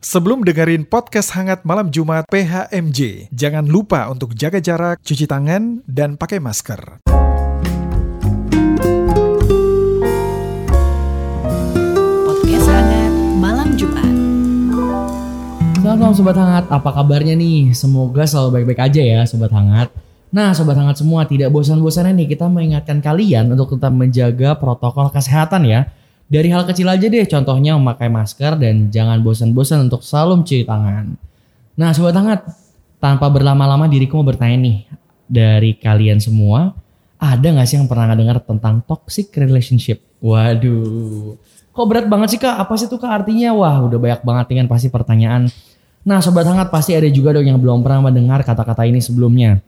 Sebelum dengerin podcast hangat malam Jumat PHMJ, jangan lupa untuk jaga jarak, cuci tangan, dan pakai masker. Podcast hangat malam Jumat. Selamat malam Sobat Hangat, apa kabarnya nih? Semoga selalu baik-baik aja ya Sobat Hangat. Nah Sobat Hangat semua tidak bosan-bosannya nih kita mengingatkan kalian untuk tetap menjaga protokol kesehatan ya. Dari hal kecil aja deh, contohnya memakai masker dan jangan bosan-bosan untuk selalu mencuci tangan. Nah Sobat Hangat, tanpa berlama-lama diriku mau bertanya nih, dari kalian semua, ada gak sih yang pernah dengar tentang toxic relationship? Waduh, kok berat banget sih kak? Apa sih tuh kak artinya? Wah udah banyak banget dengan pasti pertanyaan. Nah Sobat Hangat pasti ada juga dong yang belum pernah mendengar kata-kata ini sebelumnya.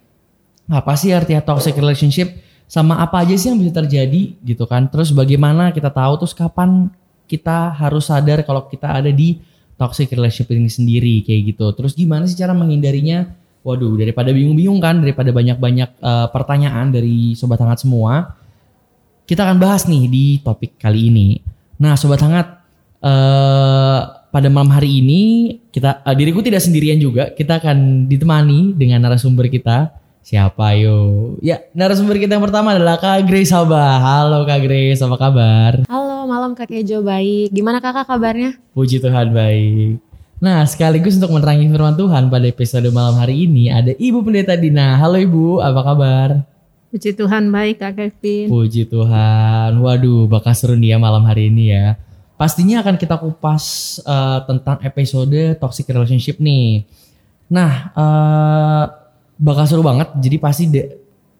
Apa sih artinya toxic relationship? Sama apa aja sih yang bisa terjadi gitu kan? Terus bagaimana kita tahu terus kapan kita harus sadar kalau kita ada di toxic relationship ini sendiri kayak gitu. Terus gimana sih cara menghindarinya? Waduh, daripada bingung-bingung kan, daripada banyak-banyak eh, pertanyaan dari sobat hangat semua, kita akan bahas nih di topik kali ini. Nah, sobat hangat, eh pada malam hari ini kita eh, diriku tidak sendirian juga, kita akan ditemani dengan narasumber kita. Siapa yo? Ya, narasumber kita yang pertama adalah Kak Grace Sabah. Halo Kak Grace, apa kabar? Halo, malam Kak Kejo baik. Gimana kakak kabarnya? Puji Tuhan baik. Nah, sekaligus untuk menerangi firman Tuhan pada episode malam hari ini ada Ibu Pendeta Dina. Halo Ibu, apa kabar? Puji Tuhan baik Kak Kevin. Puji Tuhan. Waduh, bakal seru nih ya malam hari ini ya. Pastinya akan kita kupas eh, tentang episode toxic relationship nih. Nah, eh, bakal seru banget. Jadi pasti de-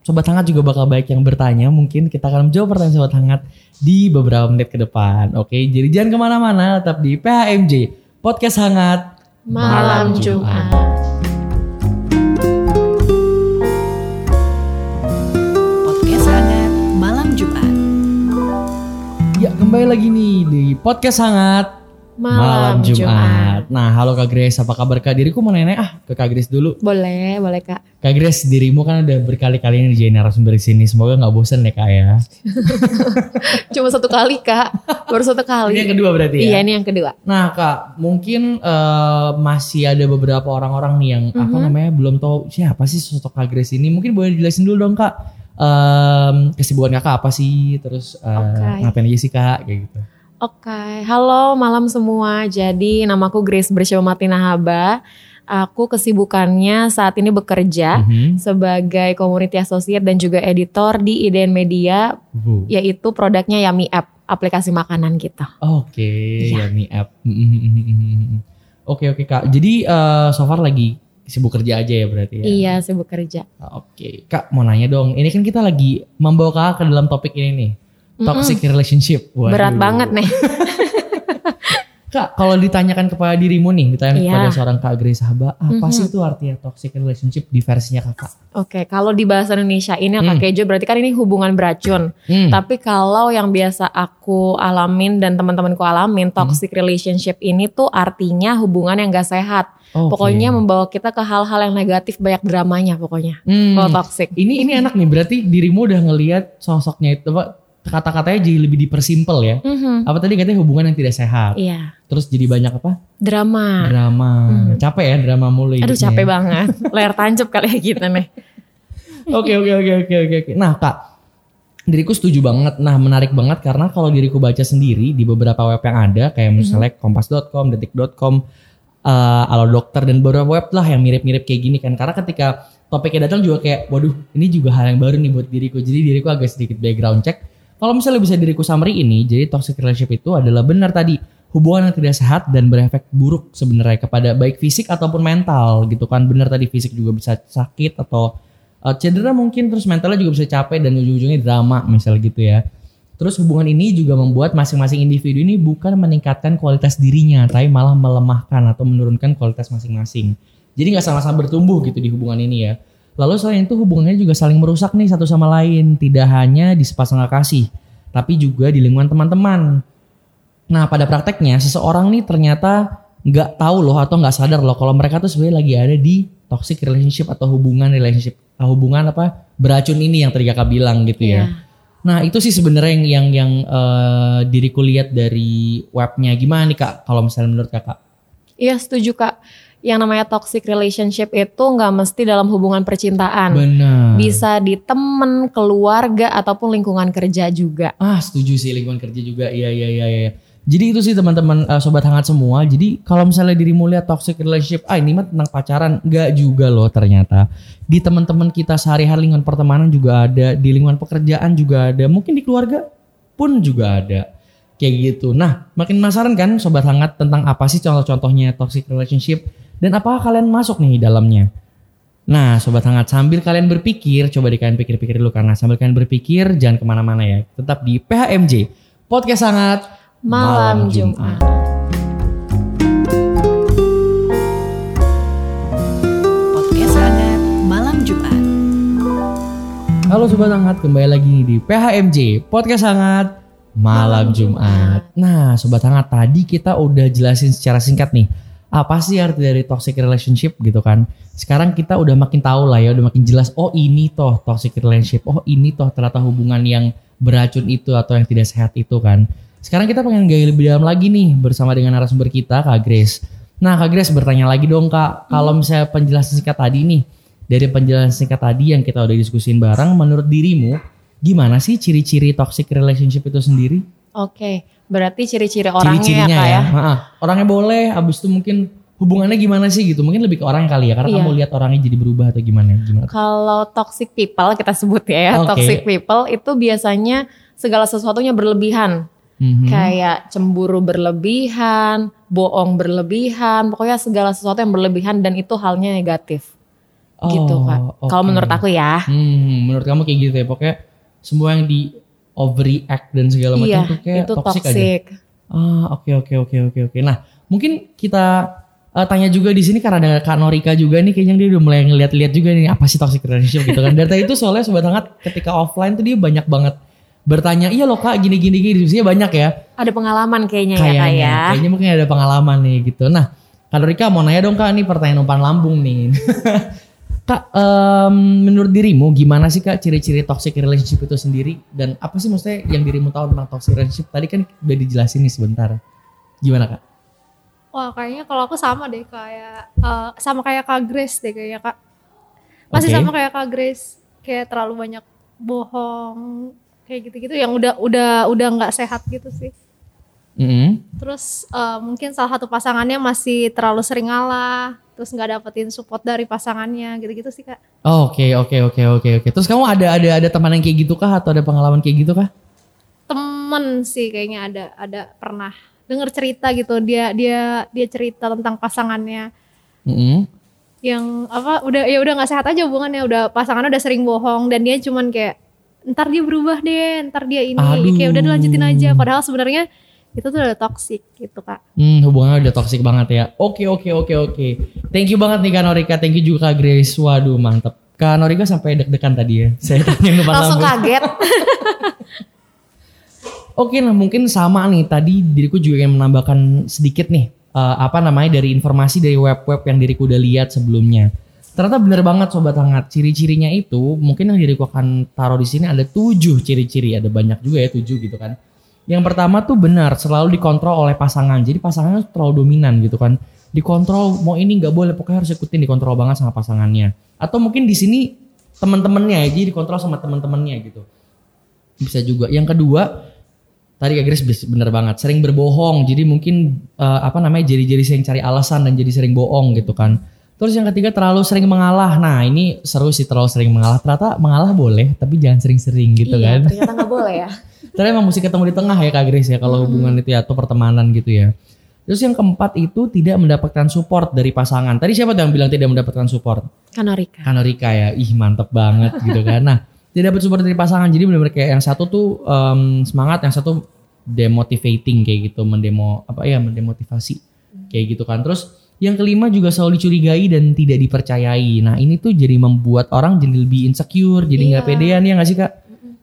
Sobat Hangat juga bakal baik yang bertanya. Mungkin kita akan menjawab pertanyaan Sobat Hangat di beberapa menit ke depan. Oke, jadi jangan ke mana-mana. Tetap di PHMJ, Podcast Hangat. Malam Jumat. Podcast hangat malam Jumat. Ya, kembali lagi nih di Podcast Hangat. Malam, Jumat. Nah, halo Kak Grace, apa kabar Kak? Diriku mau nanya ah ke Kak Grace dulu. Boleh, boleh Kak. Kak Grace, dirimu kan udah berkali-kali ini jadi narasumber di sini. Semoga nggak bosen ya Kak ya. Cuma satu kali Kak. Baru satu kali. Ini yang kedua berarti ya? Iya, ini yang kedua. Nah Kak, mungkin eh, masih ada beberapa orang-orang nih yang apa Mhm. namanya belum tahu siapa sih sosok Kak Grace ini. Mungkin boleh dijelasin dulu dong Kak. Em, kesibukan kakak apa sih? Terus eh, Oke. ngapain aja sih Kak? Kayak gitu. Oke, halo malam semua. Jadi namaku Grace Bersyawa Martina Haba. Aku kesibukannya saat ini bekerja Mhm. sebagai community associate dan juga editor di IDN Media, Bu. yaitu produknya Yummy App, aplikasi makanan kita. Oke, Iya. Yummy app. Oke oke kak. Jadi eh, so far lagi sibuk kerja aja ya berarti ya. Iya, sibuk kerja. Oke, kak mau nanya dong. Ini kan kita lagi membawa kakak ke dalam topik ini nih, toxic relationship. Waduh. Berat banget nih. Kak, kalau ditanyakan kepada dirimu nih, ditanya Iya. kepada seorang kak Grace Haba, apa Mhm. sih itu artinya toxic relationship di versinya kakak? Oke, kalau di bahasa Indonesia ini Hmm. Kak Kejo berarti kan ini hubungan beracun. Hmm. Tapi kalau yang biasa aku alamin dan teman-temanku alamin, Hmm. toxic relationship ini tuh artinya hubungan yang gak sehat. Oke. Pokoknya membawa kita ke hal-hal yang negatif, banyak dramanya pokoknya. Hmm. Kalau toxic. Ini ini enak nih, berarti dirimu udah ngelihat sosoknya itu apa kata-katanya jadi lebih dipersimpel ya. Mhm, Apa tadi katanya hubungan yang tidak sehat. Iya, Terus jadi banyak apa? drama. Drama. Hmm. Capek ya drama mulu Aduh hidupnya capek banget. Layar tancap kali ya kita nih. Oke oke oke oke oke. Nah kak, diriku setuju banget. Nah menarik banget karena kalau diriku baca sendiri di beberapa web yang ada kayak misalnya kompas.com, detik.com, eh Alo Dokter dan beberapa web lah yang mirip-mirip kayak gini kan. Karena ketika topiknya datang juga kayak, waduh ini juga hal yang baru nih buat diriku. Jadi diriku agak sedikit background check. Kalau misalnya bisa diriku summary ini, jadi toxic relationship itu adalah benar tadi hubungan yang tidak sehat dan berefek buruk sebenarnya kepada baik fisik ataupun mental gitu kan. Benar tadi fisik juga bisa sakit atau uh, cedera mungkin terus mentalnya juga bisa capek dan ujung-ujungnya drama misalnya gitu ya. Terus hubungan ini juga membuat masing-masing individu ini bukan meningkatkan kualitas dirinya, tapi malah melemahkan atau menurunkan kualitas masing-masing. Jadi nggak sama-sama bertumbuh gitu di hubungan ini ya. Lalu selain itu hubungannya juga saling merusak nih satu sama lain, tidak hanya di sepasang kasih, tapi juga di lingkungan teman-teman. Nah pada prakteknya seseorang nih ternyata nggak tahu loh atau nggak sadar loh kalau mereka tuh sebenarnya lagi ada di toxic relationship atau hubungan relationship uh, hubungan apa beracun ini yang tadi kakak bilang gitu ya. Iya. Nah itu sih sebenarnya yang yang, yang eh, diriku lihat dari webnya gimana nih kak kalau misalnya menurut kakak? Iya setuju kak. Yang namanya toxic relationship itu nggak mesti dalam hubungan percintaan. Benar. Bisa di temen, keluarga ataupun lingkungan kerja juga. Ah, setuju sih lingkungan kerja juga. Iya, iya, iya, iya. Jadi itu sih teman-teman eh, sobat hangat semua. Jadi kalau misalnya dirimu lihat toxic relationship, ah ini mah tentang pacaran, enggak juga loh ternyata. Di teman-teman kita sehari-hari lingkungan pertemanan juga ada, di lingkungan pekerjaan juga ada, mungkin di keluarga pun juga ada. Kayak gitu. Nah, makin penasaran kan sobat hangat tentang apa sih contoh-contohnya toxic relationship dan apakah kalian masuk nih dalamnya? Nah, sobat hangat sambil kalian berpikir, coba di kalian pikir-pikir dulu karena sambil kalian berpikir jangan ke mana-mana ya. Tetap di PHMJ Podcast Hangat Malam Jumat. Podcast hangat malam Jumat. Halo sobat hangat, kembali lagi di PHMJ Podcast Hangat Malam Jumat. Nah, sobat hangat tadi kita udah jelasin secara singkat nih apa sih arti dari toxic relationship gitu kan. Sekarang kita udah makin tahu lah ya, udah makin jelas oh ini toh toxic relationship. Oh ini toh ternyata hubungan yang beracun itu atau yang tidak sehat itu kan. Sekarang kita pengen gali lebih dalam lagi nih bersama dengan narasumber kita Kak Grace. Nah Kak Grace bertanya lagi dong Kak, kalau misalnya penjelasan singkat tadi nih, dari penjelasan singkat tadi yang kita udah diskusin bareng, menurut dirimu gimana sih ciri-ciri toxic relationship itu sendiri? Oke, berarti ciri-ciri orangnya ya Ciri-cirinya kak ya. ya. Ha-ha. Orangnya boleh, abis itu mungkin hubungannya gimana sih gitu? Mungkin lebih ke orang kali ya, karena Iya. kamu lihat orangnya jadi berubah atau gimana? Gimana? Kalau toxic people kita sebut ya, ya, Oke. toxic people itu biasanya segala sesuatunya berlebihan. Mhm. Kayak cemburu berlebihan, bohong berlebihan, pokoknya segala sesuatu yang berlebihan dan itu halnya negatif. gitu Oh, kak. Kalau oke. menurut aku ya. Hmm, menurut kamu kayak gitu ya, pokoknya semua yang di overreact dan segala macam Iya, tuh kayak itu toxic, aja. toxic. Ah, oke oke oke oke oke. Nah, mungkin kita eh, tanya juga di sini karena ada Kak Norika juga nih kayaknya dia udah mulai ngeliat-liat juga nih apa sih toxic relationship gitu kan. Dari tadi itu soalnya sobat hangat ketika offline tuh dia banyak banget bertanya, "Iya loh Kak, gini gini gini." Diskusinya banyak ya. Ada pengalaman kayaknya, ya Kayaknya. kak ya. Kayaknya mungkin ada pengalaman nih gitu. Nah, Kak Norika mau nanya dong Kak, ini pertanyaan umpan lambung nih. Kak, em, menurut dirimu gimana sih Kak ciri-ciri toxic relationship itu sendiri dan apa sih maksudnya yang dirimu tahu tentang toxic relationship? Tadi kan udah dijelasin nih sebentar. Gimana Kak? Wah kayaknya kalau aku sama deh kayak eh, sama kayak Kak Grace deh kayaknya Kak. Masih Oke. sama kayak Kak Grace, kayak terlalu banyak bohong kayak gitu-gitu yang udah udah udah nggak sehat gitu sih. Mm-mm. Terus eh, mungkin salah satu pasangannya masih terlalu sering ngalah, terus nggak dapetin support dari pasangannya gitu-gitu sih Kak. Oh, Oke oke oke oke oke. Terus kamu ada ada ada teman yang kayak gitu kah atau ada pengalaman kayak gitu kah? Temen sih kayaknya ada ada pernah denger cerita gitu dia dia dia cerita tentang pasangannya Mm-mm. yang apa udah ya udah nggak sehat aja hubungannya udah pasangannya udah sering bohong dan dia cuman kayak ntar dia berubah deh ntar dia ini Aduh. kayak udah dilanjutin aja padahal sebenarnya itu tuh udah toxic gitu kak Hmm, hubungannya udah toxic banget ya. Oke oke oke oke. Thank you banget nih Kak Norika. Thank you juga Kak Grace. Waduh mantep. Kak Norika sampai deg-degan tadi ya. Saya tanya depan Langsung kaget. Oke nah mungkin sama nih tadi diriku juga ingin menambahkan sedikit nih eh, apa namanya dari informasi dari web-web yang diriku udah lihat sebelumnya. Ternyata bener banget sobat hangat ciri-cirinya itu mungkin yang diriku akan taruh di sini ada tujuh ciri-ciri ada banyak juga ya tujuh gitu kan. Yang pertama tuh benar selalu dikontrol oleh pasangan. Jadi pasangannya terlalu dominan gitu kan. Dikontrol mau ini nggak boleh pokoknya harus ikutin. Dikontrol banget sama pasangannya. Atau mungkin di sini teman-temannya ya jadi dikontrol sama teman-temannya gitu. Bisa juga. Yang kedua tadi Kak Grace bis- bener banget sering berbohong. Jadi mungkin eh, apa namanya jadi-jadi sering cari alasan dan jadi sering bohong gitu kan terus yang ketiga terlalu sering mengalah. Nah ini seru sih terlalu sering mengalah. Ternyata mengalah boleh tapi jangan sering-sering gitu iya, kan. ternyata nggak boleh ya. ternyata emang mesti ketemu di tengah ya Kak Grace ya kalau hubungan itu ya atau pertemanan gitu ya. Terus yang keempat itu tidak mendapatkan support dari pasangan. Tadi siapa tuh yang bilang tidak mendapatkan support? Kanorika. Kanorika ya, ih mantep banget gitu kan. Nah, tidak dapat support dari pasangan, jadi benar-benar kayak yang satu tuh em, semangat, yang satu demotivating kayak gitu, mendemo apa ya, mendemotivasi kayak gitu kan. Terus yang kelima juga selalu dicurigai dan tidak dipercayai. Nah ini tuh jadi membuat orang jadi lebih insecure, jadi nggak Iya. pedean ya nggak sih kak?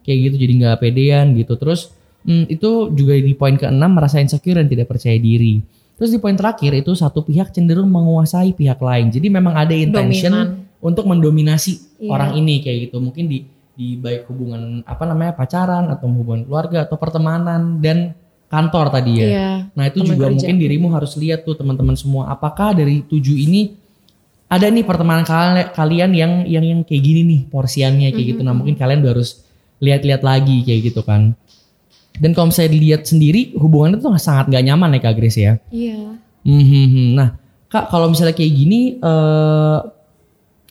Kayak gitu jadi nggak pedean gitu. Terus hmm, itu juga di poin keenam merasa insecure dan tidak percaya diri. Terus di poin terakhir itu satu pihak cenderung menguasai pihak lain. Jadi memang ada intention Dominan. untuk mendominasi Iya. orang ini kayak gitu. Mungkin di di baik hubungan apa namanya pacaran atau hubungan keluarga atau pertemanan dan kantor tadi ya. Iya. Nah itu juga kerja. mungkin dirimu harus lihat tuh teman-teman semua. Apakah dari tujuh ini ada nih pertemanan kal- kalian yang yang yang kayak gini nih porsiannya kayak gitu. Nah mungkin kalian udah harus lihat-lihat lagi kayak gitu kan. Dan kalau misalnya dilihat sendiri hubungannya tuh sangat nggak nyaman ya Kak Grace ya. Iya. Mhm. Nah Kak kalau misalnya kayak gini eh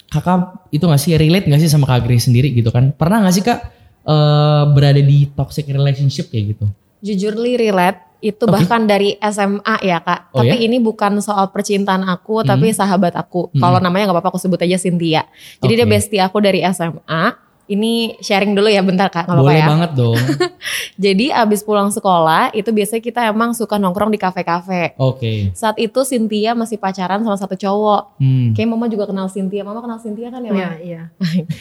kakak itu nggak sih relate nggak sih sama Kak Grace sendiri gitu kan? Pernah nggak sih Kak eh, berada di toxic relationship kayak gitu? Jujur li relate itu Oke. bahkan dari SMA ya kak. Oh, tapi ya? ini bukan soal percintaan aku, Hmm. tapi sahabat aku. Hmm. Kalau namanya nggak apa-apa aku sebut aja Cynthia. Jadi dia Oke. bestie aku dari SMA. Ini sharing dulu ya bentar kak, nggak apa-apa Boleh ya. banget dong. Jadi abis pulang sekolah itu biasanya kita emang suka nongkrong di kafe-kafe. Oke. Saat itu Cynthia masih pacaran sama satu cowok. Hmm. Kayak mama juga kenal Cynthia. Mama kenal Cynthia kan ya? Iya, iya.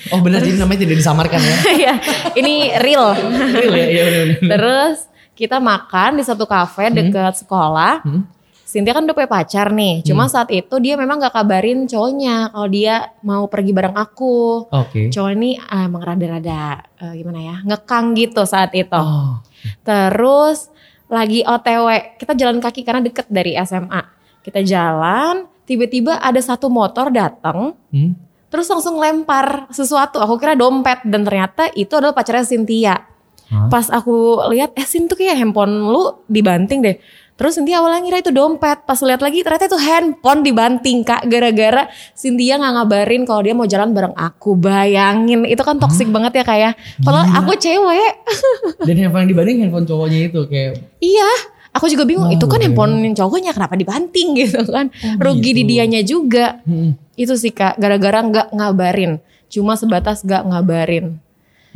Oh benar jadi namanya tidak disamarkan ya. Iya, ini real. Real ya, iya benar. Terus kita makan di satu kafe dekat sekolah. Hmm. Cynthia kan udah punya pacar nih. Cuma saat itu dia memang gak kabarin cowoknya kalau dia mau pergi bareng aku. Oke. Cowok ini ah, emang rada-rada eh, gimana ya ngekang gitu saat itu. Oh. Terus lagi OTW, kita jalan kaki karena deket dari SMA. Kita jalan, tiba-tiba ada satu motor datang, Hmm. terus langsung lempar sesuatu. Aku kira dompet dan ternyata itu adalah pacarnya Cynthia. Hah? Pas aku lihat, eh Sin tuh kayak handphone lu dibanting deh. Terus Cynthia awalnya ngira itu dompet. Pas lihat lagi ternyata itu handphone dibanting kak. Gara-gara Cynthia nggak ngabarin kalau dia mau jalan bareng aku. Bayangin, itu kan toxic banget ya kayak. Padahal aku cewek. Dan handphone yang dibanding handphone cowoknya itu kayak Iya, aku juga bingung. Wah, itu kan bayangin. handphone cowoknya kenapa dibanting gitu kan? Oh, Rugi di gitu. dianya juga. hmm. Itu sih kak, gara-gara nggak ngabarin. Cuma sebatas nggak ngabarin.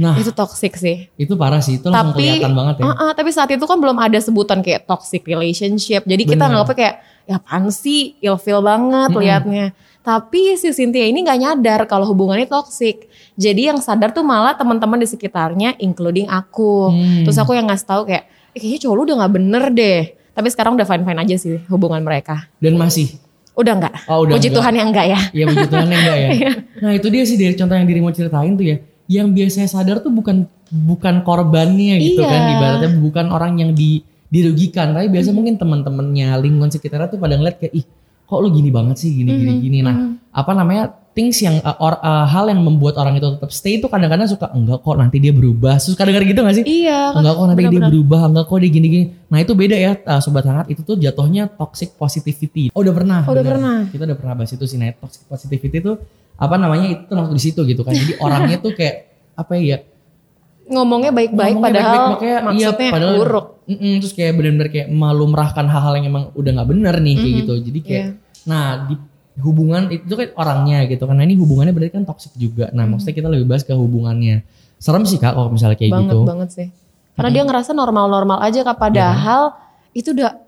Nah, Itu toxic sih. itu parah sih. Itu langsung Tapi, kelihatan banget ya. Ah, ah, tapi saat itu kan belum ada sebutan kayak toxic relationship. Jadi kita Bener. nganggapnya kayak ya apaan sih, ilfeel banget Mm-mm. liatnya. Tapi si Cynthia ini nggak nyadar kalau hubungannya toxic. Jadi yang sadar tuh malah teman-teman di sekitarnya, including aku. Hmm. Terus aku yang ngasih tahu kayak, eh, kayaknya cowok lu udah nggak bener deh. Tapi sekarang udah fine-fine aja sih hubungan mereka. Dan masih. Udah nggak? Oh, udah Puji nggak. Tuhan yang enggak ya. Ya begitu aneh enggak ya? Iya. Nah itu dia sih dari contoh yang dirimu ceritain tuh ya. Yang biasanya sadar tuh bukan bukan korbannya gitu Iya. kan. Ibaratnya bukan orang yang di, dirugikan. Tapi biasa mungkin teman-temannya lingkungan sekitarnya tuh pada ngeliat kayak ih kok lu gini banget sih gini gini gini. Nah apa namanya things yang uh, or- uh, hal yang membuat orang itu tetap stay itu kadang-kadang suka enggak kok nanti dia berubah. Terus kadang-kadang gitu gak sih? Iya. enggak kok nanti dia benar-benar. berubah, enggak kok dia gini-gini. Nah itu beda ya uh, sobat hangat itu tuh jatuhnya toxic positivity. Oh udah pernah. Oh, udah bener. pernah. Kita udah pernah bahas itu sih. Nah toxic positivity itu apa namanya itu termasuk di situ gitu kan. Jadi orangnya tuh kayak apa ya? Ngomongnya baik-baik padahal baik-baik, makanya iya, maksudnya padahal- buruk. Mm-mm, terus kayak benar-benar kayak melumrahkan hal-hal yang emang udah nggak bener nih kayak gitu. Jadi kayak Iya. nah di hubungan itu kan orangnya gitu kan. Nah ini hubungannya berarti kan toxic juga. Nah maksudnya kita lebih bahas ke hubungannya. Serem sih kak kalau misalnya kayak banget gitu. banget sih karena dia ngerasa normal-normal aja kak padahal itu udah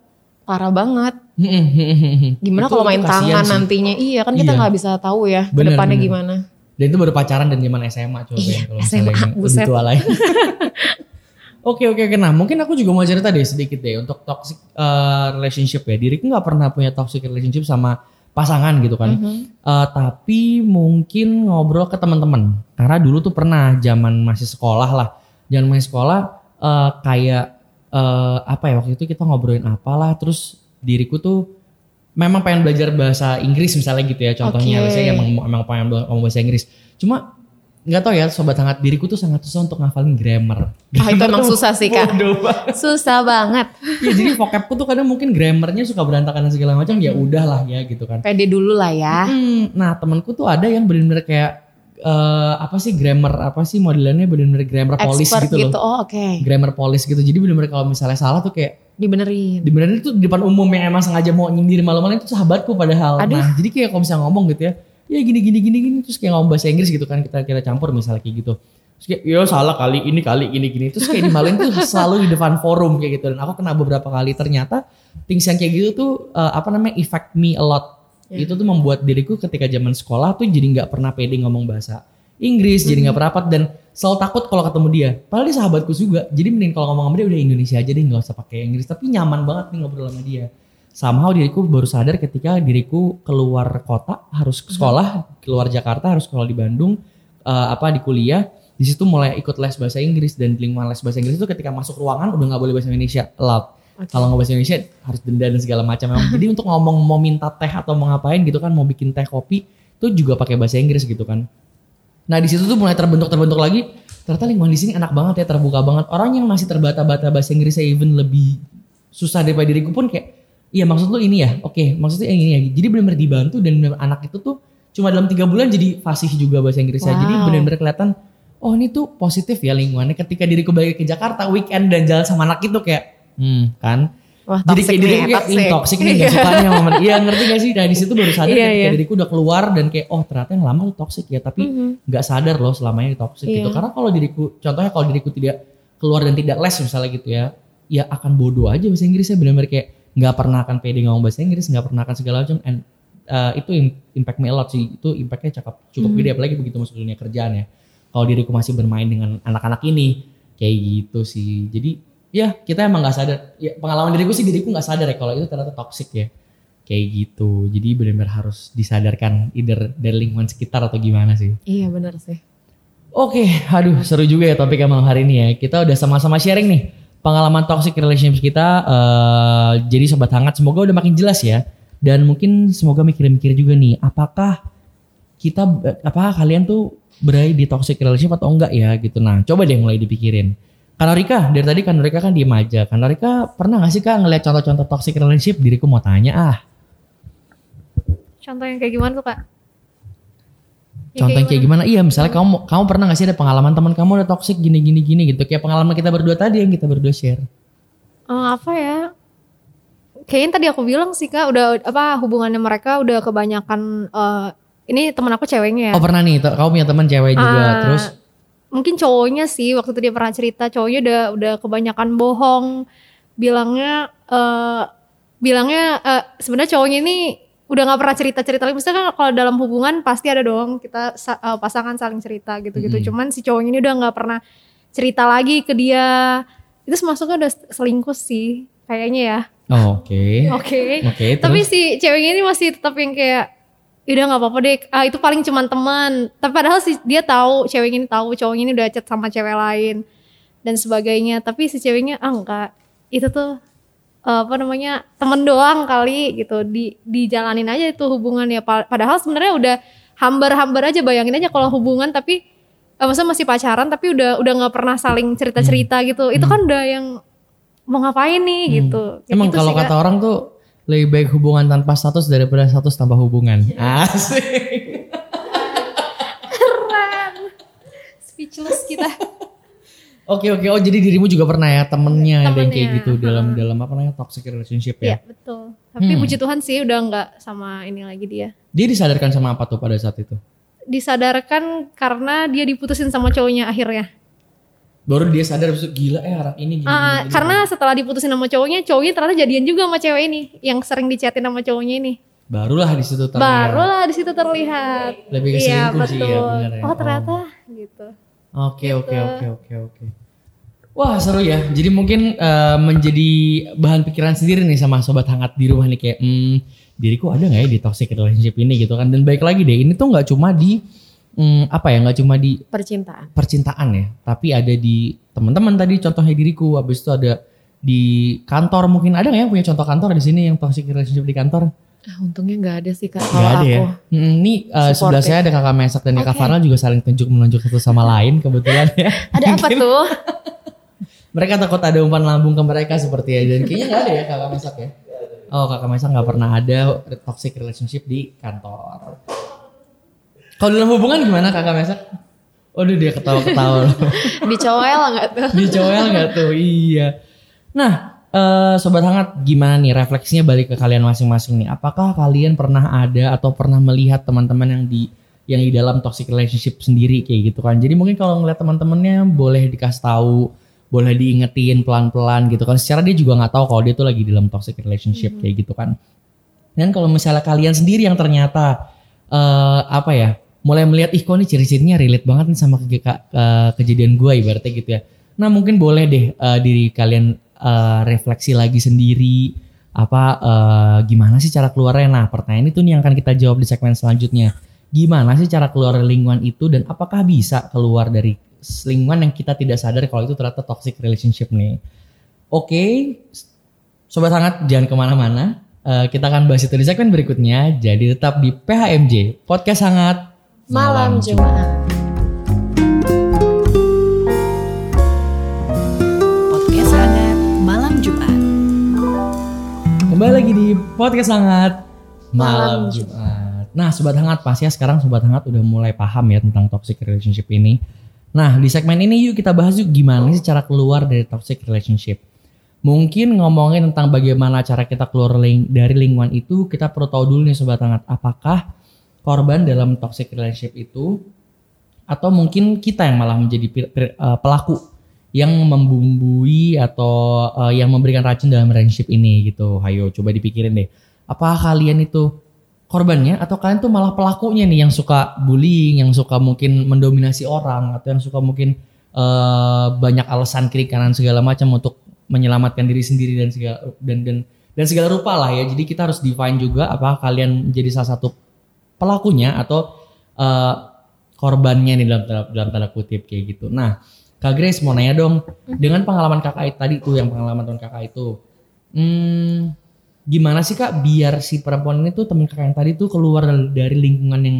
parah banget gimana kalau main tangan sih. nantinya iya kan kita Iya. nggak bisa tahu ya ke Bener, depannya bener. gimana Dan itu baru pacaran dan zaman SMA coba Iya, kalau SMA, buset. tua ya. Oke oke oke. Nah mungkin aku juga mau cerita deh sedikit deh untuk toxic uh, relationship ya. Diriku nggak pernah punya toxic relationship sama pasangan gitu kan. Mhm. Uh, tapi mungkin ngobrol ke teman-teman. Karena dulu tuh pernah zaman masih sekolah lah. Zaman masih sekolah uh, kayak uh, apa ya waktu itu kita ngobrolin apalah. Terus diriku tuh memang pengen belajar bahasa Inggris misalnya gitu ya contohnya. Oke. Misalnya emang emang pengen ngomong bahasa Inggris. Cuma nggak tahu ya sobat hangat diriku tuh sangat susah untuk ngafalin grammar. Ah, itu Grammar emang susah sih, Kak. banget. susah banget Ya, jadi vocabku tuh kadang mungkin grammarnya suka berantakan dan segala macam ya udahlah ya gitu kan. pede dulu lah ya Hmm, nah temanku tuh ada yang bener-bener kayak eh, apa sih grammar apa sih modelannya bener-bener grammar police expert gitu, gitu, loh. oh oke Grammar police gitu. Jadi bener-bener kalau misalnya salah tuh kayak dibenerin dibenerin tuh di depan umum yang emang sengaja mau nyindir malam-malam itu sahabatku padahal. Aduh. Nah, jadi kayak kalau misalnya ngomong gitu ya, ya gini gini gini gini terus kayak ngomong bahasa Inggris gitu kan kita kita campur misalnya kayak gitu. Terus kayak, yo salah kali ini kali gini gini. Terus kayak dimaluin tuh selalu di depan forum kayak gitu dan aku kena beberapa kali ternyata things yang kayak gitu tuh eh, apa namanya affect me a lot. Ya. Itu tuh membuat diriku ketika zaman sekolah tuh jadi nggak pernah pede ngomong bahasa Inggris, jadi nggak perapat dan selalu takut kalau ketemu dia. Padahal dia sahabatku juga. Jadi mending kalau ngomong sama dia udah Indonesia aja deh nggak usah pakai Inggris. Tapi nyaman banget nih ngobrol sama dia. Somehow diriku baru sadar ketika diriku keluar kota harus ke sekolah, keluar Jakarta harus sekolah di Bandung, eh, apa di kuliah. Di situ mulai ikut les bahasa Inggris dan lingkungan les bahasa Inggris itu ketika masuk ruangan udah nggak boleh bahasa Indonesia allowed. Kalau nggak bahasa Indonesia harus denda dan segala macam memang. Jadi untuk ngomong mau minta teh atau mau ngapain gitu kan, mau bikin teh kopi itu juga pakai bahasa Inggris gitu kan. Nah di situ tuh mulai terbentuk terbentuk lagi. Ternyata lingkungan di sini enak banget ya, terbuka banget. Orang yang masih terbata-bata bahasa Inggrisnya even lebih susah daripada diriku pun kayak, iya maksud lu ini ya, oke maksudnya ini ya. Jadi benar-benar dibantu dan bener anak itu tuh cuma dalam tiga bulan jadi fasih juga bahasa Inggrisnya. Jadi Wow. benar-benar kelihatan, oh ini tuh positif ya lingkungannya. Ketika diriku balik ke Jakarta weekend dan jalan sama anak itu kayak, hmm kan. Wah, Jadi kayak nih, diriku kayak toxic. "Ih, toxic nih gak sukanya sama mereka. Iya ngerti gak sih? Nah di situ baru sadar Iya, ketika iya. diriku udah keluar dan kayak oh ternyata yang lama tuh toxic ya. Tapi Mhm. nggak sadar loh selama ini toxic Iya. gitu. Karena kalau diriku, contohnya kalau diriku tidak keluar dan tidak les misalnya gitu ya, ya akan bodoh aja bahasa Inggrisnya benar-benar kayak nggak pernah akan pede ngomong bahasa Inggris, nggak pernah akan segala macam. And uh, itu im- impact me a lot sih. Itu impactnya cukup cukup Hmm. gede apalagi begitu masuk dunia kerjaan ya. Kalau diriku masih bermain dengan anak-anak ini kayak gitu sih. Jadi ya kita emang nggak sadar. Ya, pengalaman diriku sih diriku nggak sadar ya kalau itu ternyata toxic ya. Kayak gitu. Jadi benar-benar harus disadarkan either dari lingkungan sekitar atau gimana sih. Iya benar sih. Oke, aduh seru juga ya topik malam hari ini ya. Kita udah sama-sama sharing nih pengalaman toxic relationships kita. eh, jadi sobat hangat, semoga udah makin jelas ya. Dan mungkin semoga mikir-mikir juga nih, apakah kita, apakah kalian tuh berada di toxic relationship atau enggak ya gitu. Nah, coba deh mulai dipikirin. Kanarika, dari tadi Kanarika kan diem aja. Kanarika pernah gak sih kak ngeliat contoh-contoh toxic relationship? Diriku mau tanya ah. Contoh yang kayak gimana tuh kak? Yang Contoh yang kayak gimana? Iya, misalnya kamu kamu pernah gak sih ada pengalaman teman kamu udah toxic gini gini gini gitu. Kayak pengalaman kita berdua tadi yang kita berdua share. Eh, apa ya? Kayaknya tadi aku bilang sih kak, udah apa hubungannya mereka udah kebanyakan. eh, ini teman aku ceweknya ya. Oh pernah nih, kamu punya teman cewek juga, Ah, terus mungkin cowoknya sih waktu itu dia pernah cerita cowoknya udah udah kebanyakan bohong. Bilangnya eh bilangnya eh, sebenarnya cowoknya ini udah nggak pernah cerita cerita lagi. Misalnya kan kalau dalam hubungan pasti ada dong kita eh, pasangan saling cerita gitu gitu Mm-mm. cuman si cowoknya ini udah nggak pernah cerita lagi ke dia. Itu masuknya udah selingkuh sih kayaknya ya. Oh, oke, oke. Oke, tapi terus? si ceweknya ini masih tetap yang kayak "Ya udah nggak apa-apa deh. Ah, itu paling cuman teman. Tapi padahal si dia tahu ceweknya ini tahu cowoknya ini udah chat sama cewek lain dan sebagainya. Tapi si ceweknya ah enggak. Itu tuh eh, apa namanya temen doang kali gitu. Di dijalanin aja itu hubungannya. Pa- padahal sebenarnya udah hambar-hambar aja. Bayangin aja kalau hubungan tapi eh, maksudnya masih pacaran tapi udah udah nggak pernah saling cerita-cerita gitu. Itu kan udah yang mau ngapain nih? Hmm. gitu. Kayak emang gitu kalau kata orang tuh lebih baik hubungan tanpa status daripada status tanpa hubungan. Iya. Asik. speechless kita Oke oke, oh jadi dirimu juga pernah ya temennya ada yang kayak gitu dalam dalam apa namanya toxic relationship Iya ya. betul. Tapi Hmm. puji Tuhan sih udah nggak sama ini lagi dia. Dia disadarkan sama apa tuh pada saat itu? Disadarkan karena dia diputusin sama cowoknya akhirnya. Baru dia sadar besok gila eh orang ini gini, Ah, gini, gini. karena setelah diputusin sama cowoknya, cowoknya ternyata jadian juga sama cewek ini yang sering dichatin sama cowoknya ini. barulah di situ terlihat. Barulah di situ terlihat. Lebih ke Iya selingkuh sih betul. ya bener ya. Oh ternyata gitu. Oke oke Gitu. oke oke oke. Wah seru ya. Jadi mungkin eh, menjadi bahan pikiran sendiri nih sama sobat hangat di rumah nih kayak, hmm, diriku ada nggak ya di toxic relationship ini gitu kan? Dan baik lagi deh, ini tuh nggak cuma di hmm, apa ya, nggak cuma di Percintaan. percintaan ya, tapi ada di teman-teman tadi contohnya diriku, habis itu ada di kantor mungkin ada nggak yang punya contoh kantor di sini yang toxic relationship di kantor? Ah, untungnya nggak ada sih kak. Kalau ada aku. ya. Hmm, ini eh, sebelah saya ada kakak Mesak dan kakak Oke. Farel juga saling tunjuk menunjuk satu sama lain kebetulan ya. Ada apa tuh? Mereka takut ada umpan lambung ke mereka seperti ya. Dan kayaknya nggak ada ya kakak Mesak ya. Oh kakak Mesak nggak pernah ada toxic relationship di kantor. Kalau dalam hubungan gimana kakak Mesak? Waduh dia ketawa-ketawa loh. Dicowel nggak tuh? Dicowel nggak tuh? Iya. Nah, eh, sobat hangat, gimana nih refleksinya balik ke kalian masing-masing nih? Apakah kalian pernah ada atau pernah melihat teman-teman yang di yang di dalam toxic relationship sendiri kayak gitu kan? Jadi mungkin kalau ngeliat teman-temannya boleh dikasih tahu, boleh diingetin pelan-pelan gitu kan? Secara dia juga nggak tahu kalau dia tuh lagi di dalam toxic relationship kayak gitu kan? Dan kalau misalnya kalian sendiri yang ternyata eh apa ya, mulai melihat ih kok nih ciri-cirinya relate banget nih sama ke, ke- ke- kejadian gue ibaratnya gitu ya. Nah mungkin boleh deh eh, diri kalian eh, refleksi lagi sendiri apa eh, gimana sih cara keluarnya. Nah pertanyaan itu nih yang akan kita jawab di segmen selanjutnya. Gimana sih cara keluar lingkungan itu dan apakah bisa keluar dari lingkungan yang kita tidak sadar kalau itu ternyata toxic relationship nih. Oke, Sobat hangat jangan ke mana-mana. Eh, kita akan bahas itu di segmen berikutnya. Jadi tetap di PHMJ Podcast Hangat Malam Jumat. Podcast hangat malam Jumat. Kembali lagi di Podcast Hangat Malam Malam Jumat. Nah, sobat hangat pasti ya sekarang sobat hangat udah mulai paham ya tentang toxic relationship ini. Nah, di segmen ini yuk kita bahas yuk gimana sih cara keluar dari toxic relationship. Mungkin ngomongin tentang bagaimana cara kita keluar ling- dari lingkungan itu, kita perlu tahu dulu nih sobat hangat, apakah korban dalam toxic relationship itu atau mungkin kita yang malah menjadi eh, pelaku yang membumbui atau eh, yang memberikan racun dalam relationship ini gitu. Ayo coba dipikirin deh. Apa kalian itu korbannya atau kalian tuh malah pelakunya nih yang suka bullying, yang suka mungkin mendominasi orang atau yang suka mungkin eh, banyak alasan kiri kanan segala macam untuk menyelamatkan diri sendiri dan segala dan dan dan segala rupa lah ya. Jadi kita harus define juga apakah kalian menjadi salah satu pelakunya atau eh, korbannya nih dalam tanda, dalam tanda kutip kayak gitu. Nah, Kak Grace mau nanya dong, dengan pengalaman kakak tadi tuh yang pengalaman tahun kakak itu, hmm, gimana sih kak biar si perempuan ini tuh temen kakak yang tadi tuh keluar dari lingkungan yang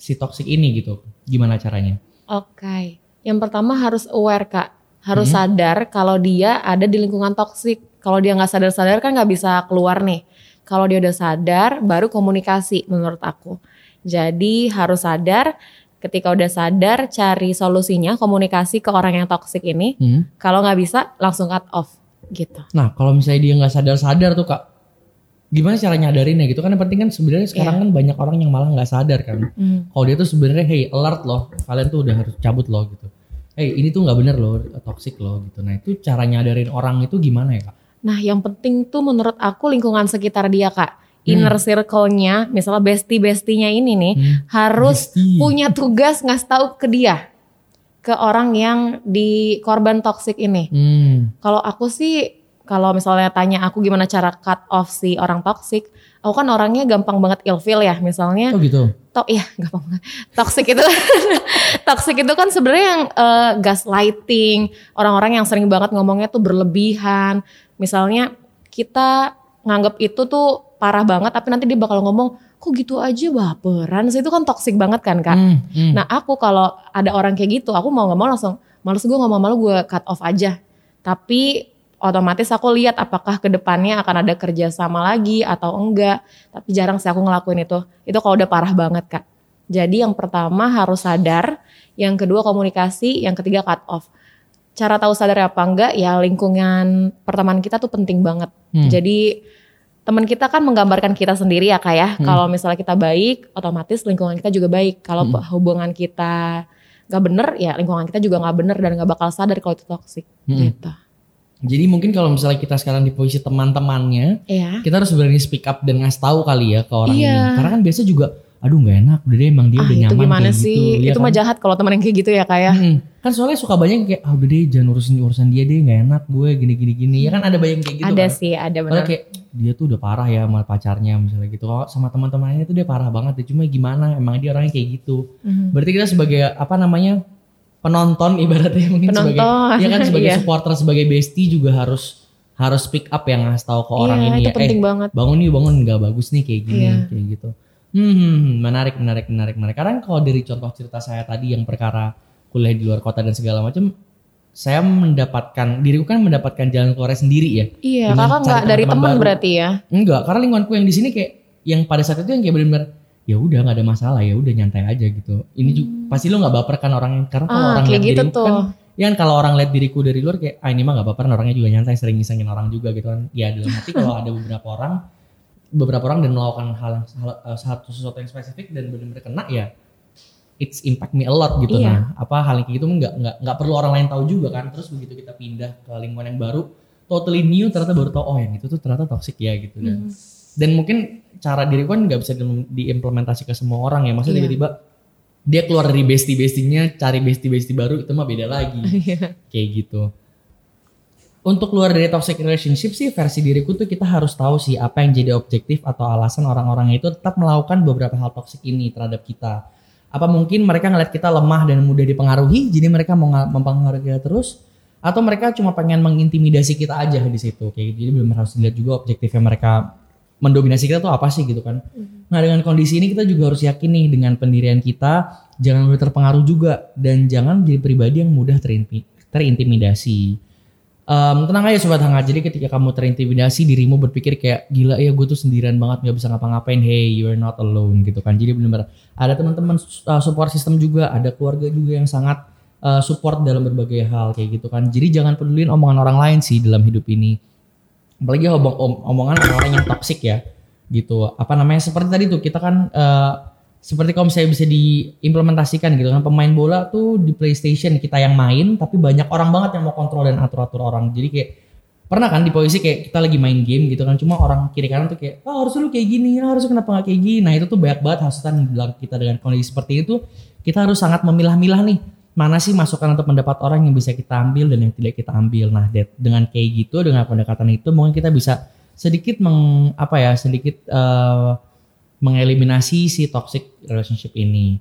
si toxic ini gitu? Gimana caranya? Oke. Yang pertama harus aware kak, harus Hmm. sadar kalau dia ada di lingkungan toksik. Kalau dia nggak sadar-sadar kan nggak bisa keluar nih. Kalau dia udah sadar, baru komunikasi menurut aku. Jadi harus sadar. Ketika udah sadar, cari solusinya, komunikasi ke orang yang toksik ini. Hmm? Kalau nggak bisa, langsung cut off gitu. Nah, kalau misalnya dia nggak sadar-sadar tuh kak, gimana cara nyadarinnya gitu kan? Yang penting kan sebenarnya sekarang kan banyak orang yang malah nggak sadar kan. Hmm. Kalau dia tuh sebenarnya hey alert loh, kalian tuh udah harus cabut loh gitu. Hey ini tuh nggak bener loh, toxic loh gitu. Nah itu cara nyadarin orang itu gimana ya kak? Nah, yang penting tuh menurut aku lingkungan sekitar dia, Kak. Inner circle-nya, misalnya bestie-bestinya ini nih, Hmm. harus Bestie. punya tugas ngasih tahu ke dia. Ke orang yang di korban toxic ini. Hmm. Kalau aku sih, kalau misalnya tanya aku gimana cara cut off si orang toxic, aku kan orangnya gampang banget ilfeel ya. Misalnya, Oh gitu. to iya gampang banget. Toxic itu toxic itu kan sebenarnya yang eh, gaslighting, orang-orang yang sering banget ngomongnya tuh berlebihan. Misalnya kita nganggap itu tuh parah banget tapi nanti dia bakal ngomong kok gitu aja baperan sih itu kan toxic banget kan kak. Hmm, hmm. Nah aku kalau ada orang kayak gitu aku mau nggak mau langsung males gue ngomong malu gue cut off aja. Tapi otomatis aku lihat apakah ke depannya akan ada kerjasama lagi atau enggak. Tapi jarang sih aku ngelakuin itu. Itu kalau udah parah banget kak. Jadi yang pertama harus sadar, yang kedua komunikasi, yang ketiga cut off. Cara tahu sadar apa enggak ya lingkungan pertemanan kita tuh penting banget. Hmm. Jadi teman kita kan menggambarkan kita sendiri ya kak ya. Kalau misalnya kita baik, otomatis lingkungan kita juga baik. Kalau hubungan kita nggak bener, ya lingkungan kita juga nggak bener dan nggak bakal sadar kalau itu toxic. Hmm. Gitu. Jadi mungkin kalau misalnya kita sekarang di posisi teman-temannya, Iya. kita harus berani speak up dan ngasih tahu kali ya ke orang Iya. ini. Karena kan biasa juga, aduh nggak enak, udah deh emang dia Ah udah itu nyaman gimana kayak sih? gitu. Iya itu kan? mah jahat kalau teman yang kayak gitu ya kak ya. Hmm. Kan soalnya suka banyak kayak, ah udah deh jangan urusin urusan dia deh nggak enak gue gini gini gini. Ya kan ada banyak kayak gitu ada kan. sih, ada benar. kayak dia tuh udah parah ya sama pacarnya misalnya gitu. Kalau sama teman-temannya tuh dia parah banget ya. Cuma gimana emang dia orangnya kayak gitu. Mhm. Berarti kita sebagai apa namanya penonton ibaratnya mungkin sebagai Penonton, ya kan sebagai iya. supporter sebagai bestie juga harus harus speak up yang ngasih tahu ke orang Iya, ini itu ya. penting eh, banget. bangun nih bangun nggak bagus nih kayak gini Iya. kayak gitu. Hmm, hmm, hmm, menarik menarik menarik menarik. Karena kalau dari contoh cerita saya tadi yang perkara kuliah di luar kota dan segala macam saya mendapatkan diriku kan mendapatkan jalan keluar sendiri ya. Iya, kakak nggak dari teman berarti ya? Enggak, karena lingkunganku yang di sini kayak yang pada saat itu yang kayak benar-benar ya udah nggak ada masalah ya udah nyantai aja gitu. Ini juga pasti lo nggak baper kan orang karena kalau Hmm. Ah, orang kayak lihat gitu diriku tuh. kan ya kan kalau orang lihat diriku dari luar kayak ah ini mah nggak baper orangnya juga nyantai sering ngisengin orang juga gitu kan. Ya dalam hati kalau ada beberapa orang beberapa orang dan melakukan hal, hal eh, satu sesuatu yang spesifik dan benar-benar kena ya it's impact me a lot gitu Iya. nah apa hal yang kayak gitu nggak nggak nggak perlu orang lain tahu juga kan terus begitu kita pindah ke lingkungan yang baru totally new ternyata baru tahu oh yang itu tuh ternyata toxic ya gitu dan Hmm. dan mungkin cara diri kan nggak bisa di- diimplementasi ke semua orang ya maksudnya Iya. tiba-tiba dia keluar dari bestie bestinya cari bestie bestie baru itu mah beda lagi Iya. kayak gitu untuk keluar dari toxic relationship sih versi diriku tuh kita harus tahu sih apa yang jadi objektif atau alasan orang-orang itu tetap melakukan beberapa hal toxic ini terhadap kita. Apa mungkin mereka ngeliat kita lemah dan mudah dipengaruhi jadi mereka mau nga- mempengaruhi kita terus atau mereka cuma pengen mengintimidasi kita aja di situ kayak gitu. Jadi belum harus dilihat juga objektifnya mereka mendominasi kita tuh apa sih gitu kan. Nah dengan kondisi ini kita juga harus yakin nih dengan pendirian kita jangan mudah terpengaruh juga dan jangan menjadi pribadi yang mudah terinti- terintimidasi. Em, tenang aja sobat hangat. Jadi ketika kamu terintimidasi dirimu berpikir kayak gila ya gue tuh sendirian banget nggak bisa ngapa-ngapain. Hey, you're not alone gitu kan. Jadi benar-benar ada teman-teman uh, support system juga, ada keluarga juga yang sangat uh, support dalam berbagai hal kayak gitu kan. Jadi jangan pedulin omongan orang lain sih dalam hidup ini. Apalagi omong- om- omongan orang yang toksik ya gitu. Apa namanya seperti tadi tuh kita kan uh, seperti kalau misalnya bisa diimplementasikan gitu kan pemain bola tuh di PlayStation kita yang main tapi banyak orang banget yang mau kontrol dan atur-atur orang. Jadi kayak pernah kan di posisi kayak kita lagi main game gitu kan cuma orang kiri kanan tuh kayak ah harus lu kayak gini ah, harus kenapa nggak kayak gini? Nah itu tuh banyak banget hasutan di belakang kita dengan kondisi seperti itu. Kita harus sangat memilah-milah nih mana sih masukan atau pendapat orang yang bisa kita ambil dan yang tidak kita ambil. Nah dengan kayak gitu dengan pendekatan itu mungkin kita bisa sedikit meng apa ya sedikit eh, mengeliminasi si toxic relationship ini.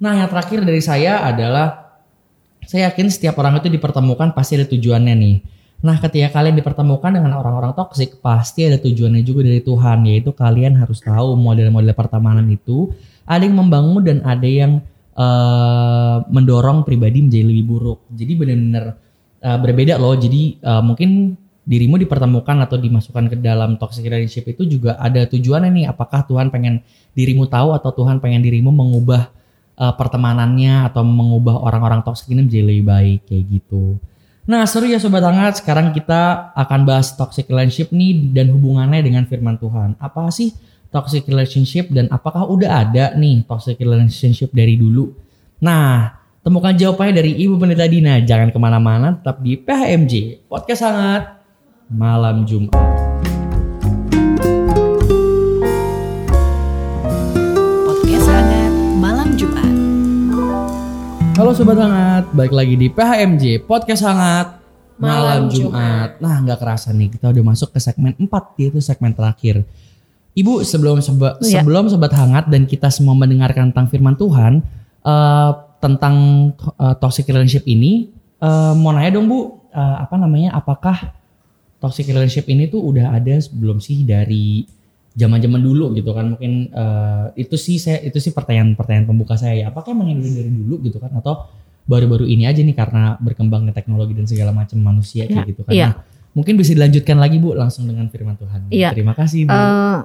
Nah, yang terakhir dari saya adalah saya yakin setiap orang itu dipertemukan pasti ada tujuannya nih. Nah, ketika kalian dipertemukan dengan orang-orang toksik, pasti ada tujuannya juga dari Tuhan, yaitu kalian harus tahu model-model pertemanan itu ada yang membangun dan ada yang eh, mendorong pribadi menjadi lebih buruk. Jadi benar-benar eh, berbeda loh. Jadi eh, mungkin dirimu dipertemukan atau dimasukkan ke dalam toxic relationship itu juga ada tujuannya nih. Apakah Tuhan pengen dirimu tahu atau Tuhan pengen dirimu mengubah uh, pertemanannya atau mengubah orang-orang toxic ini menjadi lebih baik kayak gitu. Nah seru ya sobat hangat. Sekarang kita akan bahas toxic relationship nih dan hubungannya dengan firman Tuhan. Apa sih toxic relationship dan apakah udah ada nih toxic relationship dari dulu? Nah temukan jawabannya dari Ibu Pendeta Dina. Jangan ke mana-mana, tetap di PHMJ Podcast Hangat malam Jumat. Podcast hangat malam Jumat. Halo sobat hangat, balik lagi di PHMJ Podcast Hangat malam, Malam Jumat. Nah nggak kerasa nih kita udah masuk ke segmen 4 yaitu segmen terakhir. Ibu sebelum sobat Iya. sebelum sobat hangat dan kita semua mendengarkan tentang firman Tuhan eh, tentang eh, toxic relationship ini, eh, mau nanya dong bu, eh, apa namanya? Apakah toxic relationship ini tuh udah ada sebelum sih dari zaman-zaman dulu gitu kan. Mungkin eh, itu sih saya itu sih pertanyaan-pertanyaan pembuka saya ya. Apakah emang ini dari dulu gitu kan? Atau baru-baru ini aja nih karena berkembangnya teknologi dan segala macam manusia kayak Iya, gitu kan. Nah, mungkin bisa dilanjutkan lagi bu langsung dengan firman Tuhan. Iya. terima kasih bu. Eh,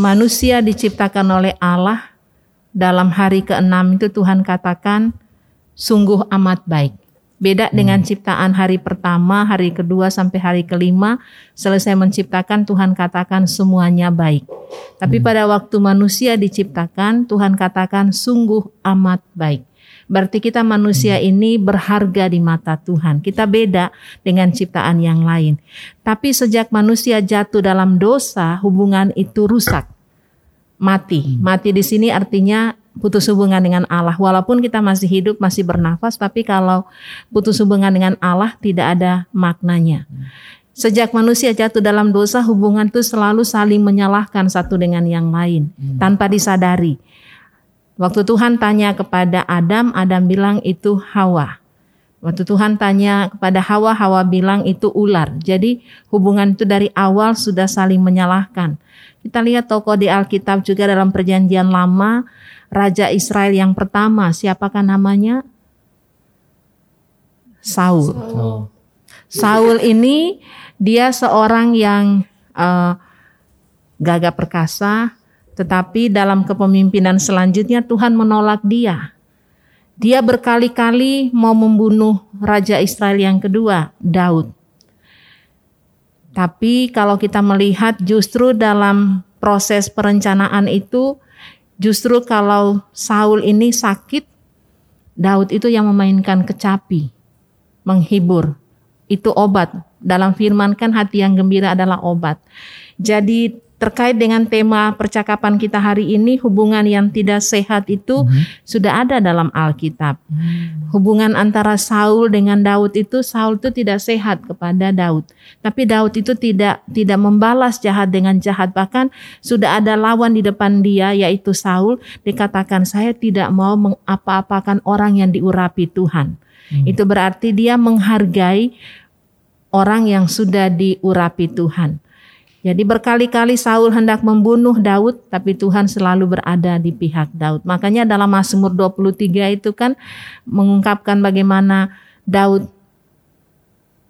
manusia diciptakan oleh Allah. Dalam hari ke-6 itu Tuhan katakan sungguh amat baik. Beda dengan ciptaan hari pertama, hari kedua sampai hari kelima, selesai menciptakan Tuhan katakan semuanya baik. Tapi pada waktu manusia diciptakan, Tuhan katakan sungguh amat baik. Berarti kita manusia ini berharga di mata Tuhan. Kita beda dengan ciptaan yang lain. Tapi sejak manusia jatuh dalam dosa, hubungan itu rusak. Mati. Mati di sini artinya putus hubungan dengan Allah. Walaupun kita masih hidup, masih bernafas, tapi kalau putus hubungan dengan Allah tidak ada maknanya. Sejak manusia jatuh dalam dosa, hubungan itu selalu saling menyalahkan satu dengan yang lain tanpa disadari. Waktu Tuhan tanya kepada Adam, Adam bilang itu Hawa. Waktu Tuhan tanya kepada Hawa, Hawa bilang itu ular. Jadi hubungan itu dari awal sudah saling menyalahkan. Kita lihat tokoh di Alkitab juga dalam perjanjian lama, Raja Israel yang pertama, siapakah namanya? Saul. Oh. Saul ini dia seorang yang eh, gagah perkasa, tetapi dalam kepemimpinan selanjutnya Tuhan menolak dia. Dia berkali-kali mau membunuh raja Israel yang kedua, Daud. Tapi kalau kita melihat justru dalam proses perencanaan itu, justru kalau Saul ini sakit, Daud itu yang memainkan kecapi, menghibur. Itu obat. Dalam firman kan hati yang gembira adalah obat. Jadi terkait dengan tema percakapan kita hari ini, hubungan yang tidak sehat itu sudah ada dalam Alkitab. Hubungan antara Saul dengan Daud itu, Saul itu tidak sehat kepada Daud. Tapi Daud itu tidak tidak membalas jahat dengan jahat. Bahkan sudah ada lawan di depan dia yaitu Saul. Dikatakan saya tidak mau mengapa-apakan orang yang diurapi Tuhan. Itu berarti dia menghargai orang yang sudah diurapi Tuhan. Jadi berkali-kali Saul hendak membunuh Daud, tapi Tuhan selalu berada di pihak Daud. Makanya dalam Mazmur 23 itu kan mengungkapkan bagaimana Daud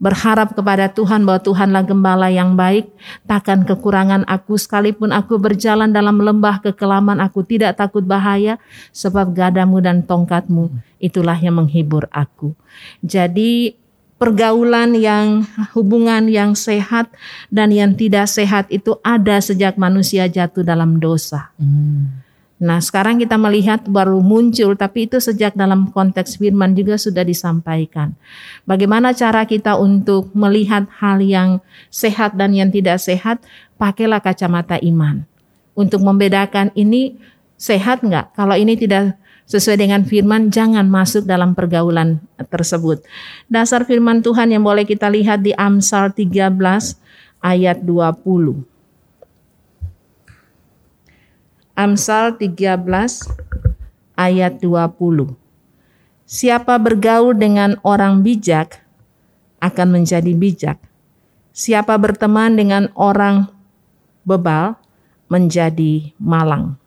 berharap kepada Tuhan bahwa Tuhanlah gembala yang baik, takkan kekurangan aku sekalipun aku berjalan dalam lembah kekelaman aku tidak takut bahaya sebab gadamu dan tongkatmu itulah yang menghibur aku. Jadi pergaulan yang hubungan yang sehat dan yang tidak sehat itu ada sejak manusia jatuh dalam dosa. Nah, sekarang kita melihat baru muncul tapi itu sejak dalam konteks firman juga sudah disampaikan. Bagaimana cara kita untuk melihat hal yang sehat dan yang tidak sehat? Pakailah kacamata iman. Untuk membedakan ini sehat nggak? Kalau ini tidak sesuai dengan firman jangan masuk dalam pergaulan tersebut. Dasar firman Tuhan yang boleh kita lihat di Amsal 13 ayat 20. Amsal 13 ayat 20. Siapa bergaul dengan orang bijak akan menjadi bijak. Siapa berteman dengan orang bebal menjadi malang.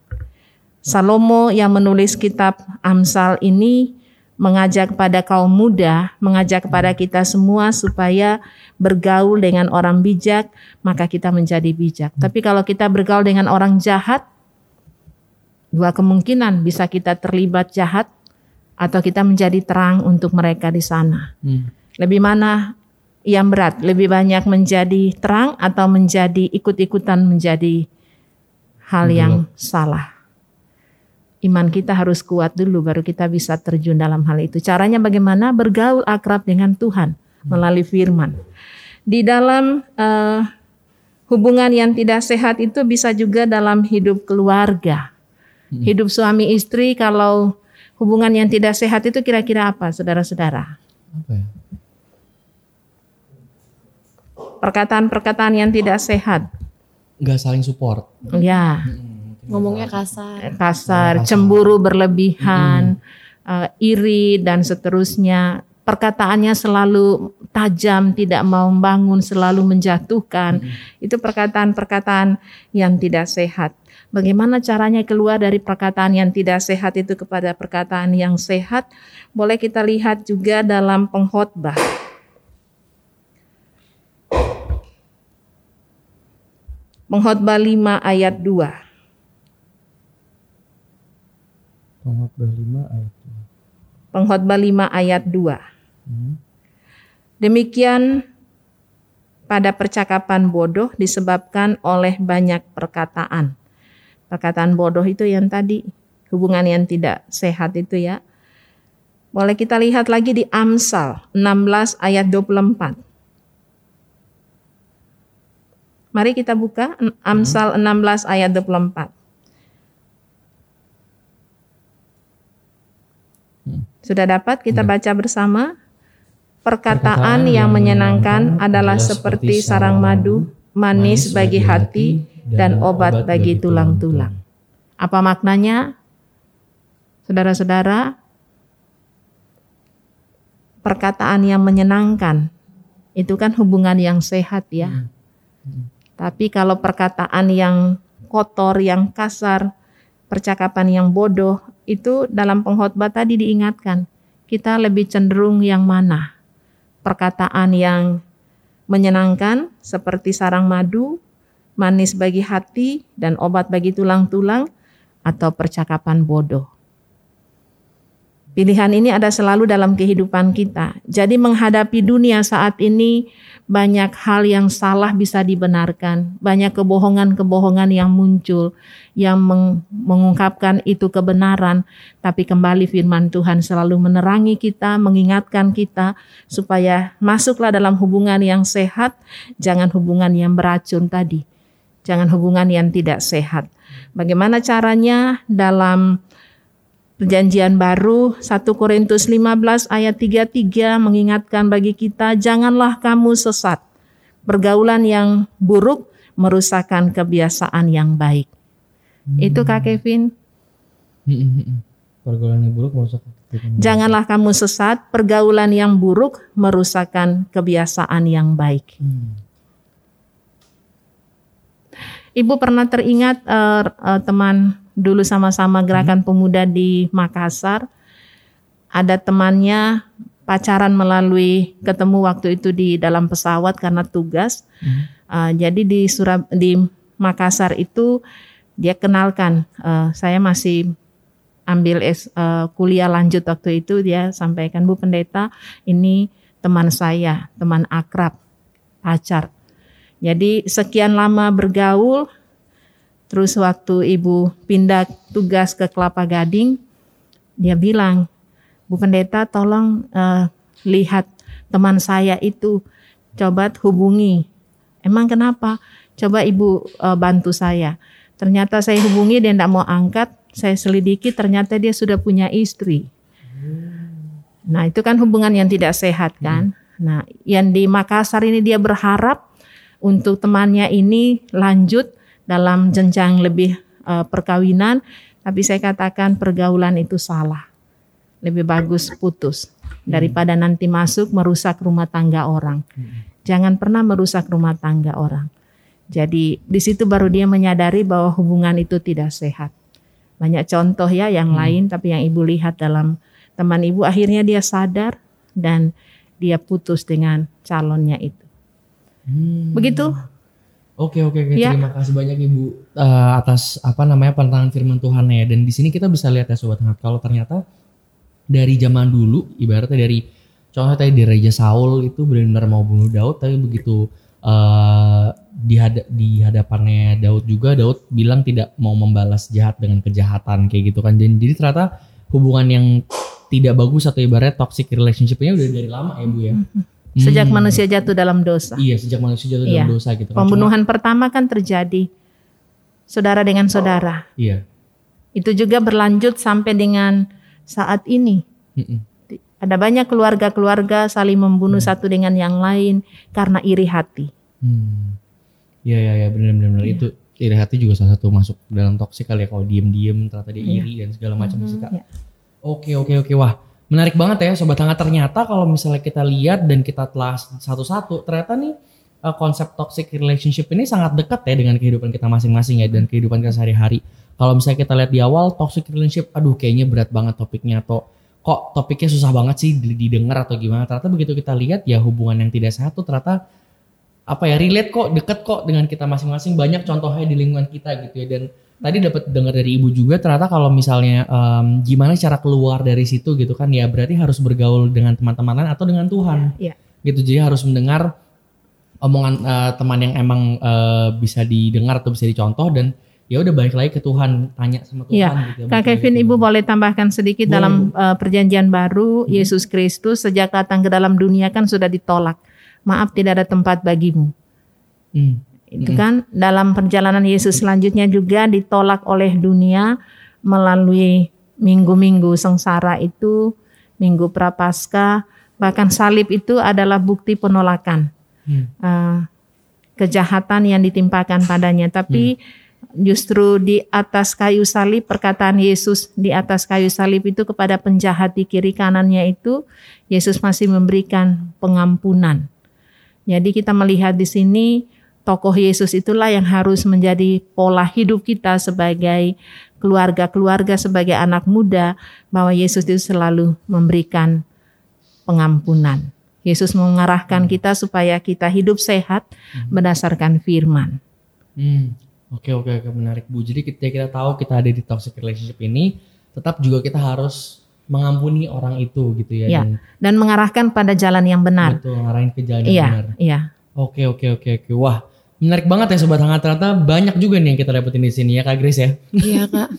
Salomo yang menulis kitab Amsal ini mengajak pada kaum muda, mengajak kepada kita semua supaya bergaul dengan orang bijak, maka kita menjadi bijak. Tapi kalau kita bergaul dengan orang jahat, dua kemungkinan bisa kita terlibat jahat atau kita menjadi terang untuk mereka di sana. Lebih mana yang berat? Lebih banyak menjadi terang atau menjadi ikut-ikutan menjadi hal yang salah? Iman kita harus kuat dulu baru kita bisa terjun dalam hal itu. Caranya bagaimana? Bergaul akrab dengan Tuhan melalui firman. Di dalam eh, hubungan yang tidak sehat itu bisa juga dalam hidup keluarga. Hidup suami istri kalau hubungan yang tidak sehat itu kira-kira apa saudara-saudara? Ya? Perkataan-perkataan yang tidak sehat. Nggak saling support. Ya. Ngomongnya kasar. kasar, cemburu berlebihan, eh, iri dan seterusnya. Perkataannya selalu tajam, tidak mau membangun, selalu menjatuhkan. Itu perkataan-perkataan yang tidak sehat. Bagaimana caranya keluar dari perkataan yang tidak sehat itu kepada perkataan yang sehat? Boleh kita lihat juga dalam pengkhotbah. Pengkhotbah 5 ayat 2. Pengkhotbah 5 ayat Pengkhotbah 5 ayat 2. Demikian pada percakapan bodoh disebabkan oleh banyak perkataan. Perkataan bodoh itu yang tadi hubungan yang tidak sehat itu ya. Boleh kita lihat lagi di Amsal 16 ayat 24. Mari kita buka Amsal 16 ayat 24. Sudah dapat kita baca bersama? Perkataan yang menyenangkan adalah seperti sarang madu, manis bagi hati, dan obat bagi tulang-tulang. Apa maknanya? Saudara-saudara, perkataan yang menyenangkan itu kan hubungan yang sehat ya. Tapi kalau perkataan yang kotor, yang kasar, percakapan yang bodoh, itu dalam pengkhotbah tadi diingatkan, kita lebih cenderung yang mana? Perkataan yang menyenangkan seperti sarang madu, manis bagi hati dan obat bagi tulang-tulang atau percakapan bodoh. Pilihan ini ada selalu dalam kehidupan kita. Jadi menghadapi dunia saat ini banyak hal yang salah bisa dibenarkan, banyak kebohongan-kebohongan yang muncul yang meng- mengungkapkan itu kebenaran, tapi kembali firman Tuhan selalu menerangi kita, mengingatkan kita supaya masuklah dalam hubungan yang sehat, jangan hubungan yang beracun tadi. Jangan hubungan yang tidak sehat. Bagaimana caranya dalam Perjanjian baru 1 Korintus 15 ayat 33 mengingatkan bagi kita janganlah kamu sesat. Pergaulan yang buruk merusakkan kebiasaan yang baik. Itu Kak Kevin. Pergaulan yang buruk merusak Janganlah kamu sesat, pergaulan yang buruk merusakkan kebiasaan yang baik. Hmm. Ibu pernah teringat uh, uh, teman dulu sama-sama gerakan pemuda di Makassar. Ada temannya pacaran melalui ketemu waktu itu di dalam pesawat karena tugas. Uh, jadi di Surab di Makassar itu dia kenalkan uh, saya masih ambil es, uh, kuliah lanjut waktu itu dia sampaikan Bu Pendeta ini teman saya, teman akrab, pacar. Jadi sekian lama bergaul, terus waktu ibu pindah tugas ke Kelapa Gading, dia bilang, Bu Pendeta tolong uh, lihat teman saya itu, coba hubungi. Emang kenapa? Coba ibu uh, bantu saya. Ternyata saya hubungi dia tidak mau angkat, saya selidiki ternyata dia sudah punya istri. Nah itu kan hubungan yang tidak sehat kan. Nah yang di Makassar ini dia berharap untuk temannya ini lanjut dalam jenjang lebih uh, perkawinan, tapi saya katakan pergaulan itu salah. Lebih bagus putus daripada nanti masuk merusak rumah tangga orang. Jangan pernah merusak rumah tangga orang. Jadi di situ baru dia menyadari bahwa hubungan itu tidak sehat. Banyak contoh ya yang lain, tapi yang ibu lihat dalam teman ibu akhirnya dia sadar dan dia putus dengan calonnya itu. Begitu? Oke oke oke. Ya. terima kasih banyak Ibu eh, atas apa namanya penentangan firman Tuhan ya. Dan di sini kita bisa lihat ya sobat hangat. Kalau ternyata dari zaman dulu ibaratnya dari contohnya tadi di Raja Saul itu benar-benar mau bunuh Daud tapi begitu eh di, hada- di hadapannya Daud juga Daud bilang tidak mau membalas jahat dengan kejahatan kayak gitu kan. Dan jadi ternyata hubungan yang tidak bagus atau ibaratnya toxic relationship-nya udah dari lama ya Bu ya. Sejak Hmm. manusia jatuh dalam dosa. Iya sejak manusia jatuh Iya. dalam dosa gitu kan. Cuma- Pembunuhan pertama kan terjadi saudara dengan saudara. Iya. Itu juga berlanjut sampai dengan saat ini. Mm-mm. Ada banyak keluarga-keluarga saling membunuh satu dengan yang lain karena iri hati. Hmm. Iya iya ya benar benar benar. itu iri hati juga salah satu masuk dalam toksik kali ya kalau diem-diem ternyata dia Iya. iri dan segala macam sih Kak. Iya. Oke oke oke wah menarik banget ya sobat hangat ternyata kalau misalnya kita lihat dan kita telah satu-satu ternyata nih uh, konsep toxic relationship ini sangat dekat ya dengan kehidupan kita masing-masing ya dan kehidupan kita sehari-hari. Kalau misalnya kita lihat di awal toxic relationship, aduh kayaknya berat banget topiknya atau kok topiknya susah banget sih di- didengar atau gimana. Ternyata begitu kita lihat ya hubungan yang tidak sehat tuh ternyata apa ya relate kok deket kok dengan kita masing-masing banyak contohnya di lingkungan kita gitu ya dan tadi dapat dengar dari ibu juga ternyata kalau misalnya em, gimana cara keluar dari situ gitu kan ya berarti harus bergaul dengan teman-teman lain atau dengan Tuhan Iya. gitu jadi harus mendengar omongan eh, teman yang emang eh, bisa didengar atau bisa dicontoh dan ya udah balik lagi ke Tuhan tanya sama Tuhan Iya. gitu ya, Kak balik lagi Kevin, ke Ibu boleh tambahkan sedikit Boleh, dalam uh, perjanjian baru, Yesus Kristus sejak datang ke dalam dunia kan sudah ditolak. Maaf tidak ada tempat bagimu. Hmm. Itu kan dalam perjalanan Yesus selanjutnya juga ditolak oleh dunia melalui minggu-minggu sengsara itu, minggu prapaskah, bahkan salib itu adalah bukti penolakan. Hmm. uh, kejahatan yang ditimpakan padanya. Tapi justru di atas kayu salib perkataan Yesus di atas kayu salib itu kepada penjahat di kiri kanannya itu Yesus masih memberikan pengampunan. Jadi kita melihat di sini tokoh Yesus itulah yang harus menjadi pola hidup kita sebagai keluarga-keluarga sebagai anak muda bahwa Yesus itu selalu memberikan pengampunan. Yesus mengarahkan kita supaya kita hidup sehat berdasarkan firman. Hmm. Oke oke oke menarik Bu. Jadi ketika kita tahu kita ada di toxic relationship ini, tetap juga kita harus mengampuni orang itu gitu ya. Ya, Dan dan mengarahkan pada jalan yang benar. betul ngarahin ke jalan yang Iya, benar. iya. Oke oke oke oke. Wah menarik banget ya sobat hangat ternyata banyak juga nih yang kita dapetin di sini ya Kak Grace ya. Iya kak.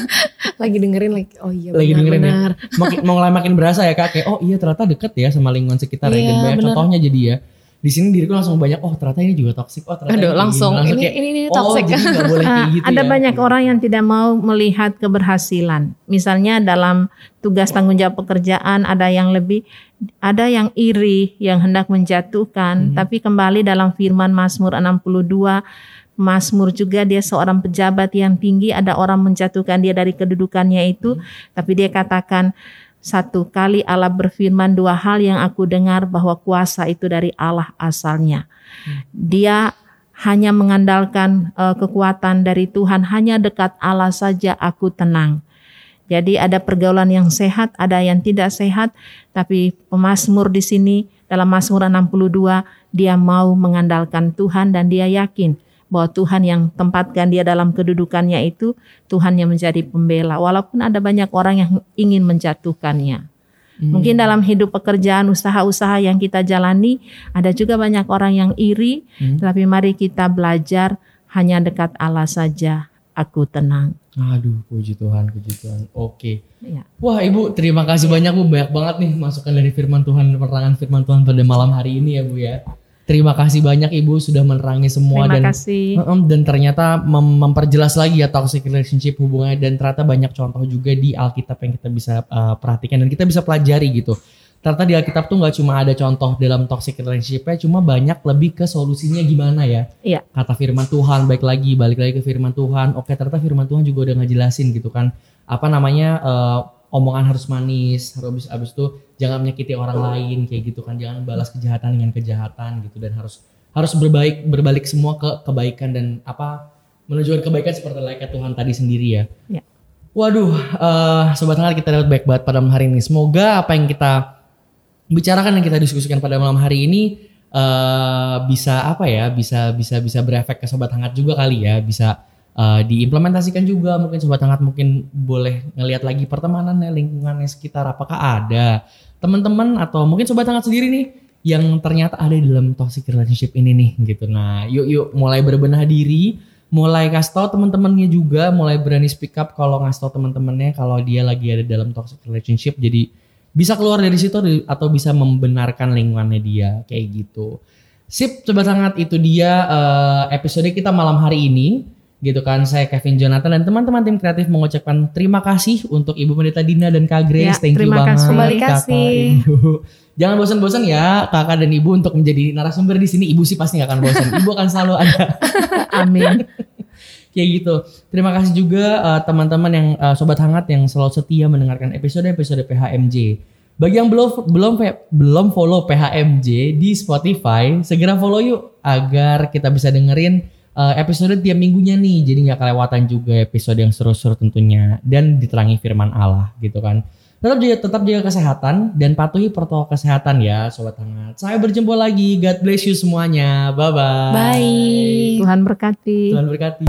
lagi dengerin lagi. Oh iya Lagi benar, dengerin ya. benar. Makin mau mulai makin berasa ya Kak kayak oh iya ternyata deket ya sama lingkungan sekitar ya dan Iya, banyak benar. contohnya jadi ya. Di sini diriku langsung banyak oh ternyata ini juga toxic oh ternyata Aduh, ini langsung, gini. ini- kayak, ini- ini oh jadi boleh kayak Ah, gitu ada ya. banyak orang yang tidak mau melihat keberhasilan. Misalnya dalam tugas tanggung jawab pekerjaan ada yang lebih ada yang iri yang hendak menjatuhkan, Hmm. tapi kembali dalam firman Mazmur 62 Mazmur juga dia seorang pejabat yang tinggi, ada orang menjatuhkan dia dari kedudukannya itu, tapi dia katakan satu kali Allah berfirman dua hal yang aku dengar bahwa kuasa itu dari Allah asalnya. Dia hanya mengandalkan eh, kekuatan dari Tuhan, hanya dekat Allah saja aku tenang. Jadi ada pergaulan yang sehat, ada yang tidak sehat, tapi pemazmur di sini dalam Mazmur 62 dia mau mengandalkan Tuhan dan dia yakin bahwa Tuhan yang tempatkan dia dalam kedudukannya itu Tuhan yang menjadi pembela walaupun ada banyak orang yang ingin menjatuhkannya. Mungkin dalam hidup pekerjaan usaha-usaha yang kita jalani ada juga banyak orang yang iri, tapi mari kita belajar hanya dekat Allah saja aku tenang. Aduh, puji Tuhan, puji Tuhan. Oke. Ya. Wah, Ibu, terima kasih banyak Bu. Banyak banget nih masukan dari firman Tuhan, penerangan firman Tuhan pada malam hari ini ya, Bu ya. Terima kasih banyak Ibu sudah menerangi semua Terima dan kasih. Dan ternyata mem- memperjelas lagi ya toxic relationship hubungannya dan ternyata banyak contoh juga di Alkitab yang kita bisa uh, perhatikan dan kita bisa pelajari gitu. Ternyata di Alkitab tuh nggak cuma ada contoh dalam toxic relationshipnya, cuma banyak lebih ke solusinya gimana ya. Iya. Kata firman Tuhan, baik lagi, balik lagi ke firman Tuhan. Oke, ternyata firman Tuhan juga udah ngejelasin gitu kan. Apa namanya, eh, omongan harus manis, harus abis itu jangan menyakiti orang lain kayak gitu kan. Jangan balas kejahatan dengan kejahatan gitu dan harus harus berbaik berbalik semua ke kebaikan dan apa menunjukkan kebaikan seperti layaknya Tuhan tadi sendiri ya. Ya. Waduh, eh, sobat hangat kita dapat baik banget pada malam hari ini. Semoga apa yang kita bicarakan yang kita diskusikan pada malam hari ini eh, bisa apa ya? Bisa bisa bisa berefek ke sobat hangat juga kali ya. Bisa eh, diimplementasikan juga. Mungkin sobat hangat mungkin boleh ngelihat lagi pertemanannya, lingkungannya sekitar apakah ada teman-teman atau mungkin sobat hangat sendiri nih yang ternyata ada di dalam toxic relationship ini nih gitu. Nah, yuk yuk mulai berbenah diri, mulai kasih tau teman-temannya juga, mulai berani speak up kalau ngasih tau teman-temannya kalau dia lagi ada dalam toxic relationship. Jadi bisa keluar dari situ atau bisa membenarkan lingkungannya dia kayak gitu. Sip, sobat hangat itu dia eh, episode kita malam hari ini gitu kan saya Kevin Jonathan dan teman-teman tim kreatif mengucapkan terima kasih untuk Ibu Pendeta Dina dan Kak Grace Ya, thank you banget kasih. Kembali Kakak, kasih. Jangan bosan-bosan ya kakak dan ibu untuk menjadi narasumber di sini. Ibu sih pasti gak akan bosan. Ibu akan selalu ada Amin. kayak gitu. Terima kasih juga uh, teman-teman yang uh, sobat hangat yang selalu setia mendengarkan episode-episode PHMJ. Bagi yang belum belum belum follow PHMJ di Spotify, segera follow yuk agar kita bisa dengerin uh, episode tiap minggunya nih. Jadi nggak kelewatan juga episode yang seru-seru tentunya dan diterangi firman Allah gitu kan. Tetap jaga, tetap jaga kesehatan dan patuhi protokol kesehatan ya sobat hangat. Saya berjumpa lagi. God bless you semuanya. Bye bye. Bye. Tuhan berkati. Tuhan berkati.